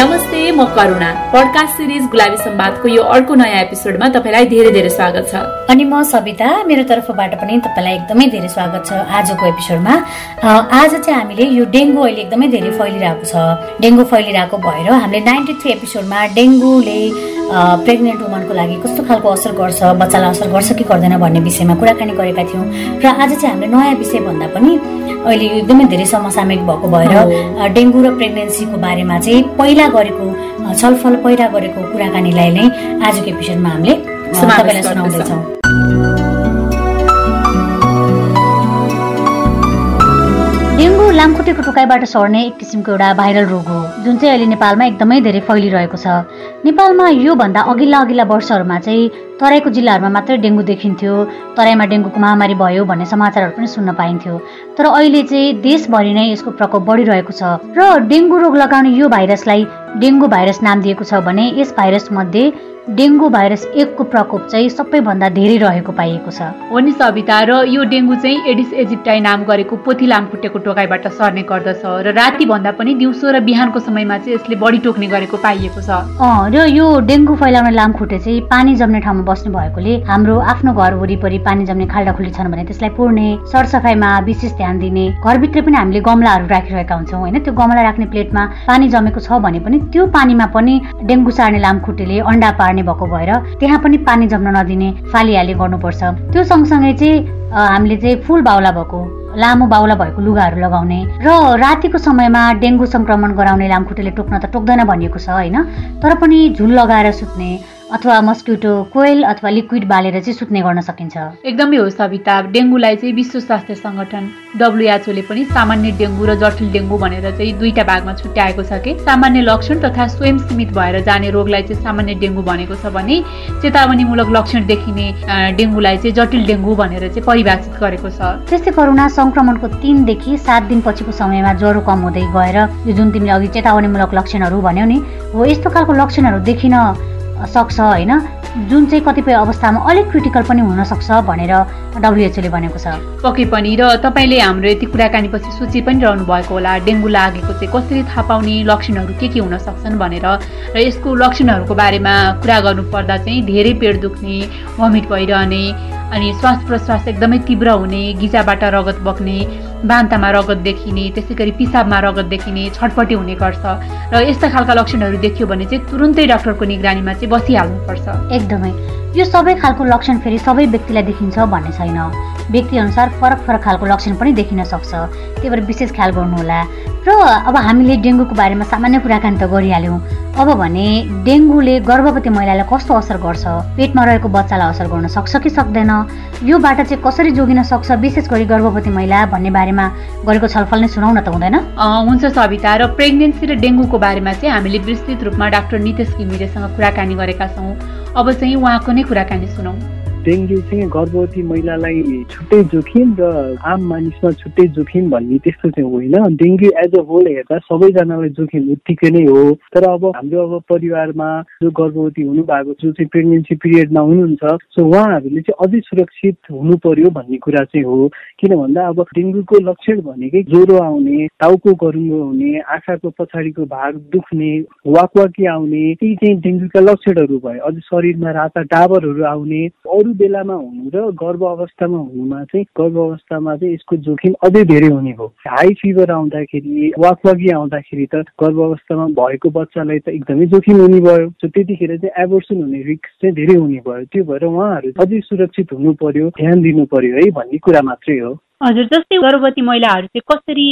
Namaste. नमस्ते म करुणा। Podcast series गुलाबी सम्वादको यो अर्को नयाँ एपिसोडमा तपाईँलाई धेरै धेरै स्वागत छ। अनि म सविता मेरो तर्फबाट पनि तपाईँलाई एकदमै धेरै स्वागत छ आजको एपिसोडमा आज चाहिँ हामीले यो डेङ्गु अहिले एकदमै धेरै फैलिरहेको छ। डेङ्गु फैलिरहेको भएर हामीले नाइन्टी थ्री एपिसोडमा डेङ्गुले प्रेग्नेन्ट वुमनको लागि कस्तो खालको असर गर्छ बच्चालाई असर गर्छ कि गर्दैन भन्ने विषयमा कुराकानी गरेका थियौँ। र आज चाहिँ हामीले नयाँ विषय भन्दा पनि अहिले यो एकदमै धेरै समसामयिक भएको भएर डेङ्गु र प्रेग्नेन्सीको बारेमा चाहिँ पहिला गरेको छलफल पहिला गरेको कुराकानीलाई नै आजको एपिसोडमा हामीले तपाईँलाई सुनाउँदैछौँ। डेङ्गु लामखुट्टेको टोकाइबाट सर्ने एक किसिमको एउटा भाइरल रोग हो जुन चाहिँ अहिले नेपालमा एकदमै धेरै फैलिरहेको छ। नेपालमा योभन्दा अघिल्ला अघिल्ला वर्षहरूमा चाहिँ तराईको जिल्लाहरूमा मात्रै डेङ्गु देखिन्थ्यो तराईमा डेङ्गुको महामारी भयो भन्ने समाचारहरू पनि सुन्न पाइन्थ्यो। तर अहिले चाहिँ देशभरि नै यसको प्रकोप बढिरहेको छ र डेङ्गु रोग लगाउने यो भाइरसलाई डेङ्गु भाइरस नाम दिएको छ भने यस भाइरस मध्ये डेङ्गु भाइरस एकको प्रकोप चाहिँ सबैभन्दा धेरै रहेको पाइएको छ। हो नि सविता र यो डेङ्गु चाहिँ एडिस एजिप्टाई नाम गरेको पोथी लामखुट्टेको टोकाइबाट सर्ने गर्दछ र राति भन्दा पनि दिउँसो र बिहानको समयमा चाहिँ यसले बढी टोक्ने गरेको पाइएको छ। र यो डेङ्गु फैलाउने लामखुट्टे चाहिँ पानी जम्ने ठाउँमा बस्ने भएकोले हाम्रो आफ्नो घर वरिपरि पानी जम्ने खाल्डाखुल्डी छन् भने त्यसलाई पुर्ने सरसफाइमा विशेष ध्यान दिने घरभित्र पनि हामीले गमलाहरू राखिरहेका हुन्छौँ होइन? त्यो गमला राख्ने प्लेटमा पानी जमेको छ भने पनि त्यो पानीमा पनि डेङ्गु सार्ने लामखुट्टेले अन्डा पार्ने पार्ने भएको भएर त्यहाँ पनि पानी जम्न नदिने फालिहाले गर्नुपर्छ। त्यो सँगसँगै चाहिँ हामीले चाहिँ फुल बाउला भएको लामो बाउला भएको लुगाहरू लगाउने र रातिको समयमा डेङ्गु सङ्क्रमण गराउने लामखुट्टेले टोक्न त टोक्दैन भनिएको छ होइन? तर पनि झुल लगाएर सुत्ने अथवा मस्किटो कोइल अथवा लिक्विड बालेर चाहिँ सुत्ने गर्न सकिन्छ। एकदमै हो सविता। डेङ्गुलाई चाहिँ विश्व स्वास्थ्य सङ्गठन डब्लुएचओले पनि सामान्य डेङ्गु र जटिल डेङ्गु भनेर चाहिँ दुईटा भागमा छुट्याएको छ कि। सामान्य लक्षण तथा स्वयं सीमित भएर जाने रोगलाई चाहिँ सामान्य डेङ्गु भनेको छ भने चेतावनीमूलक लक्षण देखिने डेङ्गुलाई चाहिँ जटिल डेङ्गु भनेर चाहिँ परिभाषित गरेको छ। त्यस्तै करुणा सङ्क्रमणको तिनदेखि सात दिन पछिको समयमा ज्वरो कम हुँदै गएर यो जुन तिमीले अघि चेतावनीमूलक लक्षणहरू भन्यौ नि हो यस्तो खालको लक्षणहरू देखिन सक्छ होइन? जुन चाहिँ कतिपय अवस्थामा अलिक क्रिटिकल पनि हुनसक्छ भनेर डब्लुएचओले भनेको छ। पक्कै पनि र तपाईँले हाम्रो यति कुराकानीपछि सोची पनि रहनु भएको होला। डेङ्गु लागेको चाहिँ कसरी थाहा पाउने लक्षणहरू के के हुन सक्छन् भनेर र यसको लक्षणहरूको बारेमा कुरा गर्नुपर्दा चाहिँ धेरै पेट दुख्ने भमिट भइरहने अनि श्वास प्रश्वास एकदमै तीव्र हुने गिजाबाट रगत बग्ने बान्तामा रगत देखिने त्यसै गरी पिसाबमा रगत देखिने छटपटी हुने गर्छ। र यस्ता खालका लक्षणहरू देखियो भने चाहिँ तुरुन्तै डाक्टरको निगरानीमा चाहिँ बसिहाल्नुपर्छ। एकदमै। यो सबै खालको लक्षण फेरि सबै व्यक्तिलाई देखिन्छ भन्ने छैन। व्यक्तिअनुसार फरक फरक खालको लक्षण पनि देखिन सक्छ। त्यही भएर विशेष ख्याल गर्नुहोला। र अब हामीले डेङ्गुको बारेमा सामान्य कुराकानी त गरिहाल्यौँ। अब भने डेङ्गुले गर्भवती महिलालाई कस्तो असर गर्छ? पेटमा रहेको बच्चालाई असर गर्न सक्छ कि सक्दैन? योबाट चाहिँ कसरी जोगिन सक्छ? विशेष गरी गर्भवती महिला भन्ने बारेमा गरेको छलफल नै सुनाउन त हुँदैन। हुन्छ सविता र प्रेग्नेन्सी र डेङ्गुको बारेमा चाहिँ हामीले विस्तृत रूपमा डाक्टर नितेश घिमिरेसँग कुराकानी गरेका छौँ। अब चाहिँ उहाँको नै कुराकानी सुनौँ। डेङ्गु चाहिँ गर्भवती महिलालाई छुट्टै जोखिम र आम मानिसमा छुट्टै जोखिम भन्ने त्यस्तो चाहिँ होइन। डेङ्गु एज अ होल हेर्दा सबैजनालाई जोखिम उत्तिकै नै हो। तर अब हाम्रो अब परिवारमा जो गर्भवती हुनु भएको जो चाहिँ प्रेग्नेन्सी पिरियडमा हुनुहुन्छ सो उहाँहरूले चाहिँ अझै सुरक्षित हुनु पर्यो भन्ने कुरा चाहिँ हो। किन भन्दा अब डेङ्गुको लक्षण भनेकै ज्वरो आउने टाउको गरुङ्गो हुने आँखाको पछाडिको भाग दुख्ने वाकवाकी आउने ती चाहिँ डेङ्गुका लक्षणहरू भयो अझ शरीरमा राता डाबरहरू आउने अरू अरू बेलामा हुनु र गर्भ अवस्थामा हुनुमा चाहिँ गर्भ अवस्थामा चाहिँ यसको जोखिम अझै धेरै हुने हो। हाई फिभर आउँदाखेरि वाकवागी आउँदाखेरि त गर्भ अवस्थामा भएको बच्चालाई त एकदमै जोखिम हुने भयो। त्यतिखेर चाहिँ एबोर्सन हुने रिस्क चाहिँ धेरै हुने भयो। त्यो भएर उहाँहरू अझै सुरक्षित हुनु पर्यो ध्यान दिनु पर्यो है भन्ने कुरा मात्रै हो। हजुर जस्तै गर्भवती महिलाहरू चाहिँ कसरी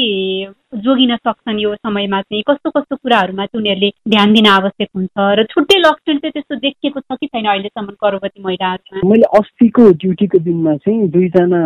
जोगिन सक्छन् यो समयमा चाहिँ। कस्तो कस्तो कुराहरूमा चाहिँ उनीहरूले ध्यान दिन आवश्यक हुन्छ? र छुट्टै लक्षण चाहिँ त्यस्तो देखिएको छ कि छैन अहिलेसम्म गर्भवती महिलाहरूमा? मैले अस्तिको ड्युटीको दिनमा चाहिँ दुईजना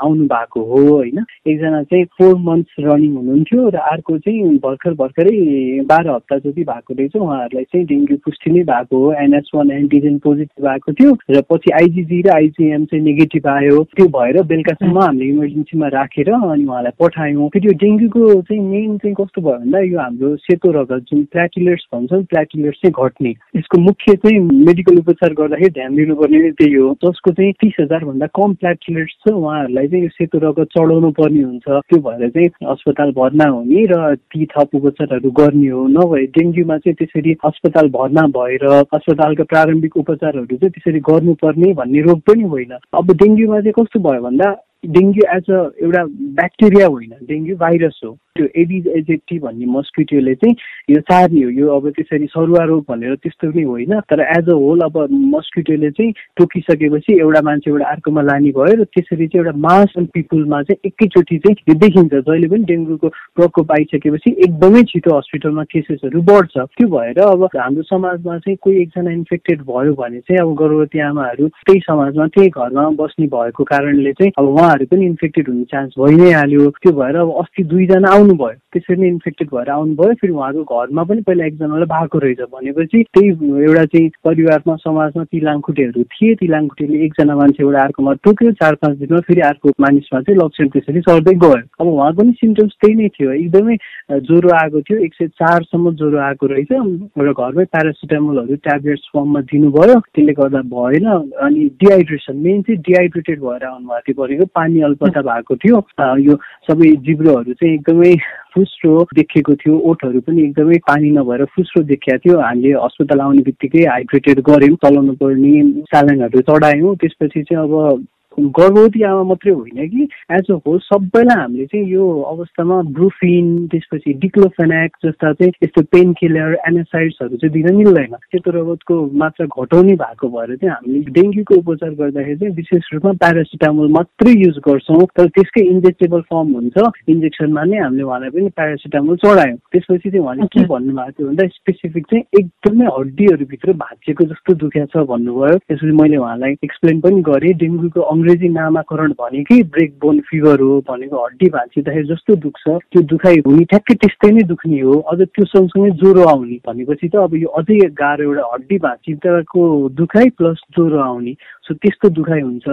आउनु भएको हो होइन? एकजना चाहिँ फोर मन्थ्स रनिङ हुनुहुन्थ्यो र अर्को चाहिँ भर्खर भर्खरै बाह्र हप्ता जति भएको रहेछ उहाँहरूलाई चाहिँ डेङ्गु पुष्टि नै भएको हो। एनएस वान एन्टिजेन पोजिटिभ आएको थियो र पछि आइजिजी र आइजिएम चाहिँ नेगेटिभ आयो। त्यो भएर बेलुकासम्म हामीले इमर्जेन्सीमा राखेर अनि उहाँलाई पठायौँ। फेरि यो डेङ्गुको चाहिँ मेन चाहिँ कस्तो भयो भन्दा यो हाम्रो सेतो रगत जुन प्लाटिलेट्स भन्छौँ प्लाटिलेट्स चाहिँ घट्ने। यसको मुख्य चाहिँ मेडिकल उपचार गर्दाखेरि ध्यान दिनुपर्ने नै त्यही हो। जसको चाहिँ तिस हजारभन्दा कम प्लाटिलेट्स छ उहाँहरूलाई चाहिँ यो सेतो रगत चढाउनु पर्ने हुन्छ। त्यो भएर चाहिँ अस्पताल भर्ना हुने र ती थप उपचारहरू गर्ने हो। नभए डेङ्गुमा चाहिँ त्यसरी अस्पताल भर्ना भएर अस्पतालका प्रारम्भिक उपचारहरू चाहिँ त्यसरी गर्नुपर्ने भन्ने रोग पनि होइन। अब डेङ्गुमा चाहिँ कस्तो भयो भन्दा डेङ्गु एज अ एउटा ब्याक्टेरिया होइन। डेङ्गु भाइरस हो। त्यो एडिज एजेक्टी भन्ने मस्किटोले चाहिँ यो सार्ने हो यो अब त्यसरी सरुवा रोग भनेर त्यस्तो पनि होइन तर एज अ होल अब मस्किटोले चाहिँ टोकिसकेपछि एउटा मान्छेबाट अर्कोमा लाने भयो र त्यसरी चाहिँ एउटा मास एन्ड पिपुलमा चाहिँ एकैचोटि चाहिँ यो देखिन्छ। जहिले पनि डेङ्गुको प्रकोप आइसकेपछि एकदमै छिटो हस्पिटलमा केसेसहरू बढ्छ। त्यो भएर अब हाम्रो समाजमा चाहिँ कोही एकजना इन्फेक्टेड भयो भने चाहिँ अब गर्भवती आमाहरू त्यही समाजमा त्यही घरमा बस्ने भएको कारणले चाहिँ अब उहाँहरू पनि इन्फेक्टेड हुने चान्स भइ नै हाल्यो। त्यो भएर अब अस्ति दुईजना आउनु आउनुभयो त्यसरी नै इन्फेक्टेड भएर आउनुभयो फेरि उहाँको घरमा पनि पहिला एकजनालाई भएको रहेछ भनेपछि त्यही एउटा चाहिँ परिवारमा समाजमा ती लाङखुट्टेहरू थिए। ती लाङखुट्टेले एकजना मान्छेबाट अर्कोमा टोक्यो चार पाँच दिनमा फेरि अर्को मानिसमा चाहिँ लक्षण त्यसरी सर्दै गयो। अब उहाँको पनि सिम्टम्स त्यही नै थियो। एकदमै ज्वरो आएको थियो एक सय चारसम्म ज्वरो आएको रहेछ। र घरमै प्यारासिटामोलहरू ट्याब्लेट्स फर्ममा दिनुभयो। त्यसले गर्दा भएन। अनि डिहाइड्रेसन मेन चाहिँ डिहाइड्रेटेड भएर आउनुभएको थियो। भनेको पानी अल्पता भएको थियो। यो सबै जिब्रोहरू चाहिँ एकदमै फुस्रो देखेको थियो ओठहरू पनि एकदमै पानी नभएर फुस्रो देखिएको थियो। हामीले अस्पताल आउने बित्तिकै हाइड्रेटेड गऱ्यौँ चलाउनु पर्ने सालाङहरू चढायौँ। त्यसपछि चाहिँ अब गर्भवती आमा मात्रै होइन कि? एज अ होल सबैलाई हामीले चाहिँ यो अवस्थामा ब्रुफिन त्यसपछि डिक्लोफेनाक जस्ता चाहिँ यस्तो पेन किलर एनासाइड्सहरू चाहिँ दिन मिल्दैन। सेतो रगतको मात्रा घटाउने भएको भएर चाहिँ हामीले डेङ्गुको उपचार गर्दाखेरि चाहिँ विशेष रूपमा प्यारासिटामोल मात्रै युज गर्छौँ। तर त्यसकै इन्जेक्टेबल फर्म हुन्छ। इन्जेक्सनमा नै हामीले उहाँलाई पनि प्यारासिटामोल चढायौँ। त्यसपछि चाहिँ उहाँले के भन्नुभएको थियो भन्दा स्पेसिफिक चाहिँ एकदमै हड्डीहरूभित्र भाँचिएको जस्तो दुख्या छ भन्नुभयो। त्यसपछि मैले उहाँलाई एक्सप्लेन पनि गरेँ। डेङ्गुको अङ्ग्रेजी नामाकरण भनेकै ब्रेक बोन फिभर हो भनेको हड्डी भाँचिँदाखेरि जस्तो दुख्छ त्यो दुखाइ हुने ठ्याक्कै त्यस्तै नै दुख्ने हो। अझ त्यो सँगसँगै ज्वरो आउने भनेपछि त अब यो अझै गाह्रो एउटा हड्डी भाँचिँदाको दुखाइ प्लस ज्वरो आउने। सो त्यस्तो दुखाइ हुन्छ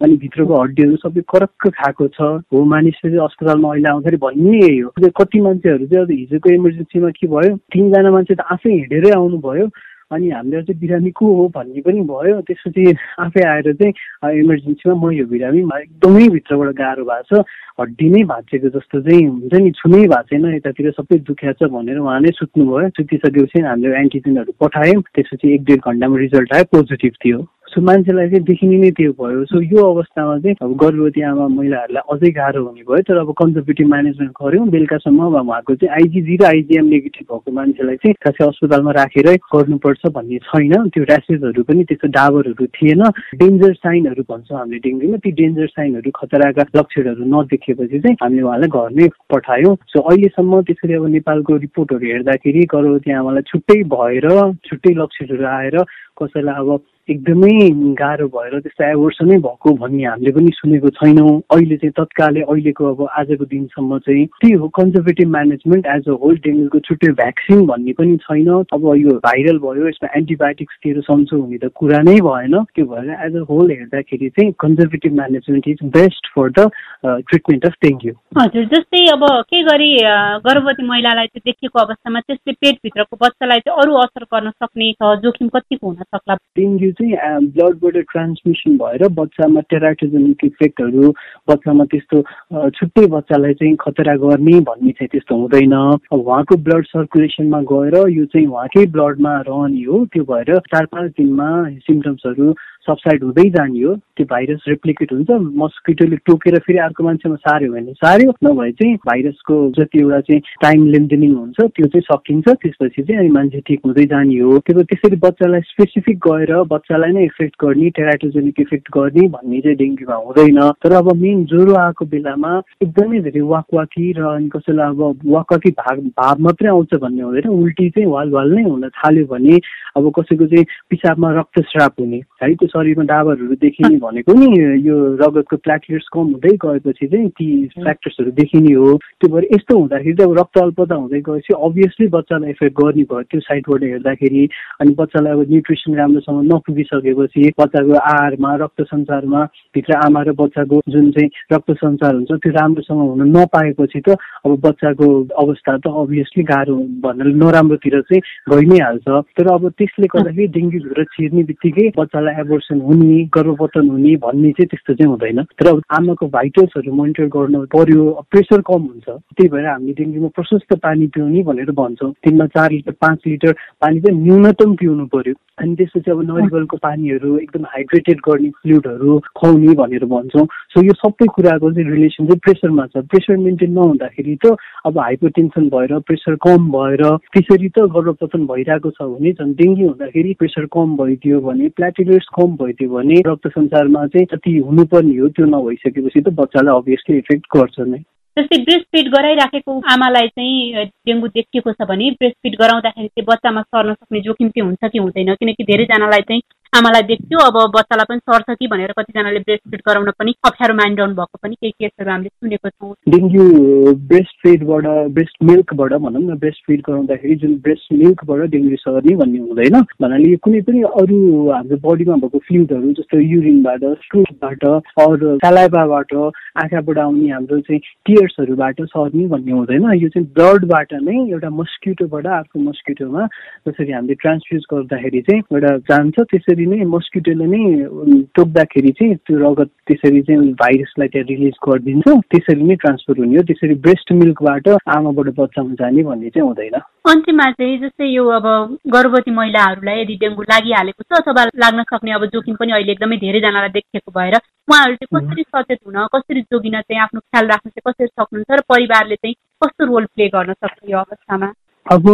अनि भित्रको हड्डीहरू सबै करक्क खाएको छ। हो मानिसले चाहिँ अस्पतालमा अहिले आउँदाखेरि भन्ने यही हो कति मान्छेहरू चाहिँ अब हिजोको इमर्जेन्सीमा के भयो? तिनजना मान्छे त आफै हिँडेरै आउनुभयो। अनि हामीले चाहिँ बिरामी को हो भन्ने पनि भयो। त्यसपछि आफै आएर चाहिँ इमर्जेन्सीमा म यो बिरामी एकदमै भित्रबाट गाह्रो भएको छ। हड्डी नै भाँचेको जस्तो चाहिँ हुन्छ नि छुनै भएको छैन। यतातिर सबै दुख्या छ भनेर उहाँ नै सुत्नुभयो सुतिसकेपछि हामीले एन्टिजेनहरू पठायौँ। त्यसपछि एक डेढ घन्टामा रिजल्ट आयो पोजिटिभ थियो। सो मान्छेलाई चाहिँ देखिने नै त्यो भयो। सो यो अवस्थामा चाहिँ अब गर्भवती आमा महिलाहरूलाई अझै गाह्रो हुने भयो। तर अब कन्जर्भेटिभ म्यानेजमेन्ट गऱ्यौँ बेलुकासम्म अब उहाँको चाहिँ आइजिजी र आइजिएम नेगेटिभ भएको मान्छेलाई चाहिँ खासै अस्पतालमा राखेरै गर्नुपर्छ भन्ने छैन। त्यो ऱ्यासेसहरू पनि त्यस्तो डाबरहरू थिएन। डेन्जर साइनहरू भन्छौँ हामीले डेङ्गुमा। ती डेन्जर साइनहरू खतराका लक्षणहरू नदेखेपछि चाहिँ हामीले उहाँलाई घरमै पठायौँ। सो अहिलेसम्म त्यसरी अब नेपालको रिपोर्टहरू हेर्दाखेरि गर्भवती आमालाई छुट्टै भएर छुट्टै लक्षणहरू आएर कसैलाई अब एकदमै गाह्रो भएर त्यस्तो एवर्सनै भएको भन्ने हामीले पनि सुनेको छैनौँ। अहिले चाहिँ तत्कालै अहिलेको अब आजको दिनसम्म चाहिँ त्यही हो conservative management as a whole डेङ्गुको छुट्टै भ्याक्सिन भन्ने पनि छैन। अब यो भाइरल भयो यसमा एन्टिबायोटिक्सतिर सन्चो हुने त कुरा नै भएन। त्यो भएर एज अ होल हेर्दाखेरि चाहिँ conservative management is best for the treatment of dengue हजुर जस्तै अब के गरी गर्भवती महिलालाई चाहिँ देखिएको अवस्थामा त्यसले पेटभित्रको बच्चालाई चाहिँ अरू असर गर्न सक्ने जोखिम कतिको हुन सक्ला? डेङ्गु चाहिँ ब्लडबाट ट्रान्समिसन भएर बच्चामा टेराटोजेनिक इफेक्टहरू बच्चामा त्यस्तो छुट्टै बच्चालाई चाहिँ खतरा गर्ने भन्ने चाहिँ त्यस्तो हुँदैन। उहाँको ब्लड सर्कुलेसनमा गएर यो चाहिँ उहाँकै ब्लडमा रहने हो त्यो भएर चार पाँच दिनमा सिम्टम्सहरू सबसाइड हुँदै जाने हो त्यो भाइरस रेप्लिकेट हुन्छ मस्किटोले टोकेर फेरि अर्को मान्छेमा सार्यो भने सार्यो नभए चाहिँ भाइरसको जति एउटा चाहिँ टाइम लेन्देनिङ हुन्छ त्यो चाहिँ सकिन्छ। त्यसपछि चाहिँ अनि मान्छे ठिक हुँदै जाने हो त्यो त्यसरी बच्चालाई स्पेसिफिक गएर बच्चालाई नै इफेक्ट गर्ने टेराटोजेनिक इफेक्ट गर्ने भन्ने चाहिँ डेङ्गुमा हुँदैन। तर अब मेन ज्वरो आएको बेलामा एकदमै धेरै वाकवाकी र अनि कसैलाई अब वाकवाकी भाग भाव मात्रै आउँछ भन्ने हुँदैन। उल्टी चाहिँ वाल वाल नै हुन थाल्यो भने अब कसैको चाहिँ पिसाबमा रक्तस्राप हुने है त्यो शरीरमा डाबरहरू देखिने भनेको नि यो रगतको प्लाटलेट्स कम हुँदै गएपछि चाहिँ ती फ्याक्टर्सहरू देखिने हो। त्यो भएर यस्तो हुँदाखेरि चाहिँ अब रक्त अल्पता हुँदै गएपछि अभियसली बच्चालाई इफेक्ट गर्ने भयो त्यो साइडबाट हेर्दाखेरि। अनि बच्चालाई अब न्युट्रिसन राम्रोसँग नपुगिसकेपछि बच्चाको आहारमा रक्त सञ्चारमा भित्र आमा र बच्चाको जुन चाहिँ रक्त सञ्चार हुन्छ त्यो राम्रोसँग हुन नपाएपछि त अब बच्चाको अवस्था त अभियसली गाह्रो भन्नाले नराम्रोतिर चाहिँ गइ नै हाल्छ तर अब त्यसले गर्दाखेरि डेङ्गु भित्र छिर्ने बित्तिकै बच्चालाई एबोर्सन हुने गर्भपतन हुने भन्ने चाहिँ त्यस्तो चाहिँ हुँदैन। तर अब आमाको भाइटल्सहरू मोनिटर गर्नु पर्यो प्रेसर कम हुन्छ। त्यही भएर हामीले डेङ्गुमा प्रशस्त पानी पिउने भनेर भन्छौँ। दिनमा चार लिटर पाँच लिटर पानी चाहिँ न्यूनतम पिउनु पर्यो। अनि त्यसपछि अब नरिवलको पानीहरू एकदम हाइड्रेटेड गर्ने फ्लुइडहरू खुवाउने भनेर भन्छौँ। सो यो सबै कुराको चाहिँ रिलेसन चाहिँ प्रेसरमा छ। प्रेसर मेन्टेन नहुँदाखेरि त अब हाइपोटेन्सन भएर प्रेसर कम भएर त्यसरी त गर्भपतन भइरहेको छ भने झन् डेङ्गु हुँदाखेरि प्रेसर कम भइदियो भने प्लाटिलेट्स कम भइदियो भने रक्त सञ्चारमा चाहिँ जति हुनुपर्ने हो त्यो नभइसकेपछि त बच्चालाई अभियसली इफेक्ट गर्छ नै। जस्तै ब्रेस्ट फिड गराइराखेको आमालाई चाहिँ डेङ्गु देखिएको छ भने ब्रेस्ट फिड गराउँदाखेरि चाहिँ बच्चामा सर्न सक्ने जोखिम चाहिँ हुन्छ कि हुँदैन। किनकि धेरैजनालाई चाहिँ आमालाई देख्थ्यो अब बच्चालाई पनि सर्छ कि भनेर कतिजनाले ब्रेस्ट फिड गराउन पनि अप्ठ्यारो मानिरहनु भएको पनि केही केसहरू हामीले सुनेको छौँ। डेङ्गु ब्रेस्ट फिडबाट ब्रेस्ट मिल्कबाट भनौँ न ब्रेस्ट फिड गराउँदाखेरि जुन ब्रेस्ट मिल्कबाट डेङ्गु सर्ने भन्ने हुँदैन। भन्नाले कुनै पनि अरू हाम्रो बडीमा भएको फ्लुइडहरू जस्तो युरिनबाट स्ट्रुटबाट अरू सालाइबाबाट आँखाबाट आउने हाम्रो चाहिँ टियर्सहरूबाट सर्ने भन्ने हुँदैन। यो चाहिँ ब्लडबाट नै एउटा मस्किटोबाट अर्को मस्किटोमा जसरी हामीले ट्रान्सफ्युज गर्दाखेरि चाहिँ एउटा जान्छ त्यसरी त्यसरी नै मस्किटोले नै टोक्दाखेरि चाहिँ त्यो रगत त्यसरी चाहिँ भाइरसलाई त्यहाँ रिलिज गरिदिन्छ। त्यसरी नै ट्रान्सफर हुने हो। त्यसरी ब्रेस्ट मिल्कबाट आमाबाट बच्चामा जाने भन्ने चाहिँ हुँदैन। अन्तिममा चाहिँ जस्तै यो अब गर्भवती महिलाहरूलाई यदि डेङ्गु लागिहालेको छ अथवा लाग्न सक्ने अब जोखिम पनि अहिले एकदमै धेरैजनालाई देखिएको भएर उहाँहरू चाहिँ कसरी सचेत हुन कसरी जोगिन चाहिँ आफ्नो ख्याल राख्न चाहिँ कसरी सक्नुहुन्छ र परिवारले चाहिँ कस्तो रोल प्ले गर्न सक्छ यो अवस्थामा? अब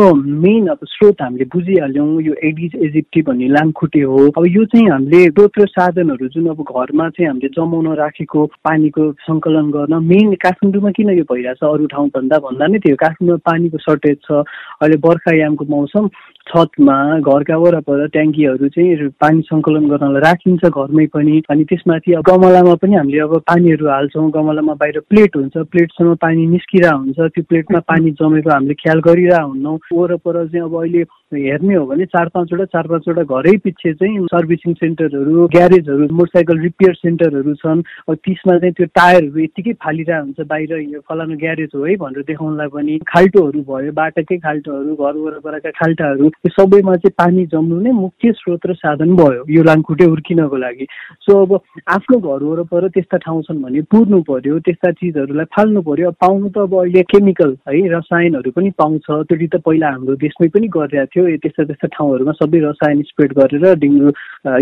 मेन अब स्रोत हामीले बुझिहाल्यौँ यो एडिज एजिप्टी भन्ने लामखुट्टे हो। अब यो चाहिँ हामीले स्रोत र साधनहरू जुन अब घरमा चाहिँ हामीले जमाउन राखेको पानीको सङ्कलन गर्न मेन काठमाडौँमा किन यो भइरहेछ? अरू ठाउँभन्दा भन्दा नै त्यो काठमाडौँमा पानीको सर्टेज छ। अहिले बर्खायामको मौसम छतमा घरका वरपर ट्याङ्कीहरू चाहिँ पानी सङ्कलन गर्नलाई राखिन्छ घरमै पनि। अनि त्यसमाथि अब गमलामा पनि हामीले अब पानीहरू हाल्छौँ। गमलामा बाहिर प्लेट हुन्छ। प्लेटसम्म पानी निस्किरह हुन्छ। त्यो प्लेटमा पानी जमेको हामीले ख्याल गरिरह हुन्नौँ। वरपर चाहिँ अब अहिले हेर्ने हो भने चार पाँचवटा चार पाँचवटा घरै पछि चाहिँ सर्भिसिङ सेन्टरहरू ग्यारेजहरू मोटरसाइकल रिपेयर सेन्टरहरू छन्। तिसमा चाहिँ त्यो टायरहरू यत्तिकै फालिरहेको हुन्छ बाहिर यो फलानु ग्यारेज हो है भनेर देखाउनलाई पनि। खाल्टोहरू भयो बाटाकै खाल्टोहरू घर वरपरका खाल्टाहरू त्यो सबैमा चाहिँ पानी जम्नु नै मुख्य स्रोत र साधन भयो यो लाङखुट्टे हुर्किनको लागि। सो अब आफ्नो घर वरपर त्यस्ता ठाउँ छन् भने पुर्नु पर्यो त्यस्ता चिजहरूलाई फाल्नु पर्यो। पाउनु त अब अहिले केमिकल है रसायनहरू पनि पाउँछ। त्यो त पहिला हाम्रो देशमै पनि गरिरहेको थियो। त्यस्ता त्यस्ता ठाउँहरूमा सबै रसायन स्प्रेड गरेर डेङ्गु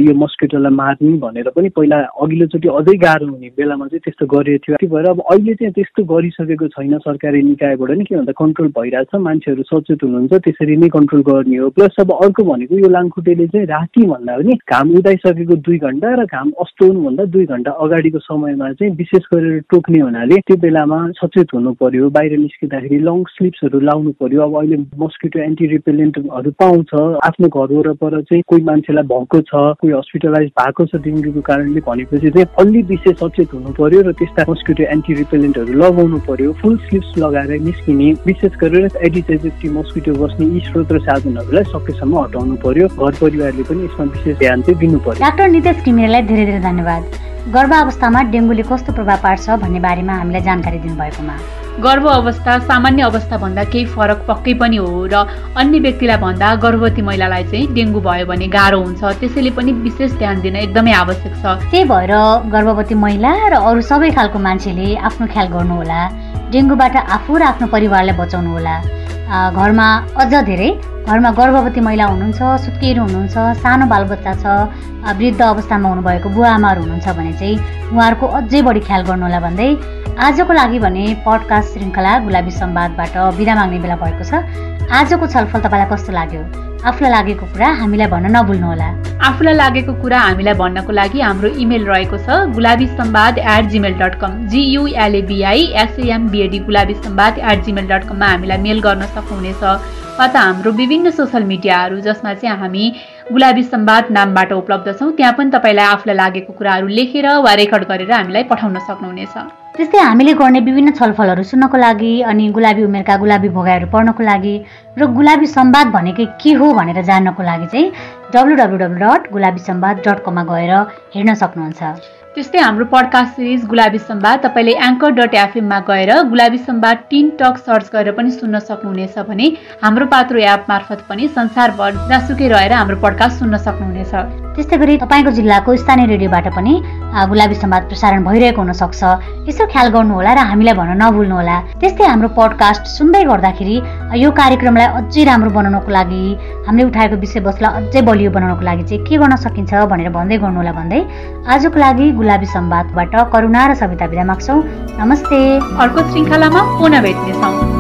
यो मस्किटोलाई मार्ने भनेर पनि पहिला अघिल्लोचोटि अझै गाह्रो हुने बेलामा चाहिँ त्यस्तो गरिएको थियो। त्यही भएर अब अहिले चाहिँ त्यस्तो गरिसकेको छैन सरकारी निकायबाट नि के भन्दा कन्ट्रोल भइरहेछ मान्छेहरू सचेत हुनुहुन्छ त्यसरी नै कन्ट्रोल गर्ने हो। प्लस अब अर्को भनेको यो लाङखुट्टेले चाहिँ राति भन्दा पनि घाम उदाइसकेको दुई घन्टा र घाम अस्ताउनुभन्दा दुई घन्टा अगाडिको समयमा चाहिँ विशेष गरेर टोक्ने हुनाले त्यो बेलामा सचेत हुनु पर्यो बाहिर निस्किँदाखेरि लङ स्लिप्सहरू लाउनु पर्यो। अब अहिले मस्किटो एन्टी रिपेलेन्टहरू पाउँछ आफ्नो घर वरपर चाहिँ कोही मान्छेलाई भएको छ कोही हस्पिटलाइज भएको छ डेङ्गुको कारणले भनेपछि चाहिँ अलि विशेष सचेत हुनु पर्यो र त्यस्ता मस्किटो एन्टी रिपेलेन्टहरू लगाउनु पर्यो फुल स्लिप्स लगाएर निस्किने विशेष गरेर एडिटेटिभ मस्किटो बस्ने यी स्रोत र साधनहरूलाई सकेसम्म हटाउनु पर्यो। घर परिवारले पनि यसमा विशेष ध्यान चाहिँ दिनु पर्यो डाक्टर नितेश घिमिरेलाई धेरै धेरै धन्यवाद। गर्भ अवस्थामा डेङ्गुले कस्तो प्रभाव पार्छ भन्ने बारेमा हामीलाई जानकारी दिनुभएकोमा। गर्भ अवस्था सामान्य अवस्थाभन्दा केही फरक पक्कै पनि हो र अन्य व्यक्तिलाई भन्दा गर्भवती महिलालाई चाहिँ डेङ्गु भयो भने गाह्रो हुन्छ। त्यसैले पनि विशेष ध्यान दिन एकदमै आवश्यक छ। त्यही भएर गर्भवती महिला र अरू सबै खालको मान्छेले आफ्नो ख्याल गर्नुहोला। डेङ्गुबाट आफू र आफ्नो परिवारलाई बचाउनु होला घरमा अझ धेरै घरमा गर्भवती महिला हुनुहुन्छ सुत्केरी हुनुहुन्छ सानो बालबच्चा छ वृद्ध अवस्थामा हुनुभएको बुवा आमाहरू हुनुहुन्छ भने चाहिँ उहाँहरूको अझै बढी ख्याल गर्नुहोला भन्दै आजको लागि भने पडकास्ट श्रृङ्खला गुलाबी संवादबाट बिदा माग्ने बेला भएको छ। आजको छलफल तपाईँलाई कस्तो लाग्यो? आफूलाई लागेको कुरा हामीलाई भन्न नभुल्नुहोला। आफूलाई लागेको कुरा हामीलाई भन्नको लागि हाम्रो इमेल रहेको छ Gulabi Sambad at Gmail dot com G U L A B I S A M B A D Gulabi Sambad at Gmail dot कममा हामीलाई मेल गर्न सक्नुहुनेछ। वा त हाम्रो विभिन्न सोसल मिडियाहरू जसमा चाहिँ हामी गुलाबी सम्वाद नामबाट उपलब्ध छौँ त्यहाँ पनि तपाईँलाई आफूलाई लागेको कुराहरू लेखेर वा रेकर्ड गरेर हामीलाई पठाउन सक्नुहुनेछ। त्यस्तै हामीले गर्ने विभिन्न छलफलहरू सुन्नको लागि अनि गुलाबी उमेरका गुलाबी भोगाहरू पढ्नको लागि र गुलाबी सम्वाद भनेकै के हो भनेर जान्नको लागि चाहिँ W W W dot Gulabi Sambad dot कममा गएर हेर्न सक्नुहुन्छ। त्यस्तै हाम्रो पडकास्ट सिरिज गुलाबी सम्वाद तपाईँले एङ्कर डट एफएममा गएर Gulabi Sambad teen talk search गरेर पनि सुन्न सक्नुहुनेछ भने हाम्रो पात्रो एप मार्फत पनि संसारभर जहाँसुकै रहेर हाम्रो पडकास्ट सुन्न सक्नुहुनेछ। त्यस्तै गरी तपाईँको जिल्लाको स्थानीय रेडियोबाट पनि गुलाबी सम्वाद प्रसारण भइरहेको हुनसक्छ। यसो ख्याल गर्नुहोला र हामीलाई भन्न नभुल्नुहोला। त्यस्तै हाम्रो पडकास्ट सुन्दै गर्दाखेरि यो कार्यक्रमलाई अझै राम्रो बनाउनको लागि हामीले उठाएको विषयवस्तुलाई अझै बलियो बनाउनको लागि चाहिँ के गर्न सकिन्छ भनेर भन्दै गर्नुहोला भन्दै आजको लागि गुलाबी सम्वादबाट करुणा र सविता विदा माग्छौँ। नमस्ते। अर्को श्रृङ्खलामा पुनः भेट्नेछौँ।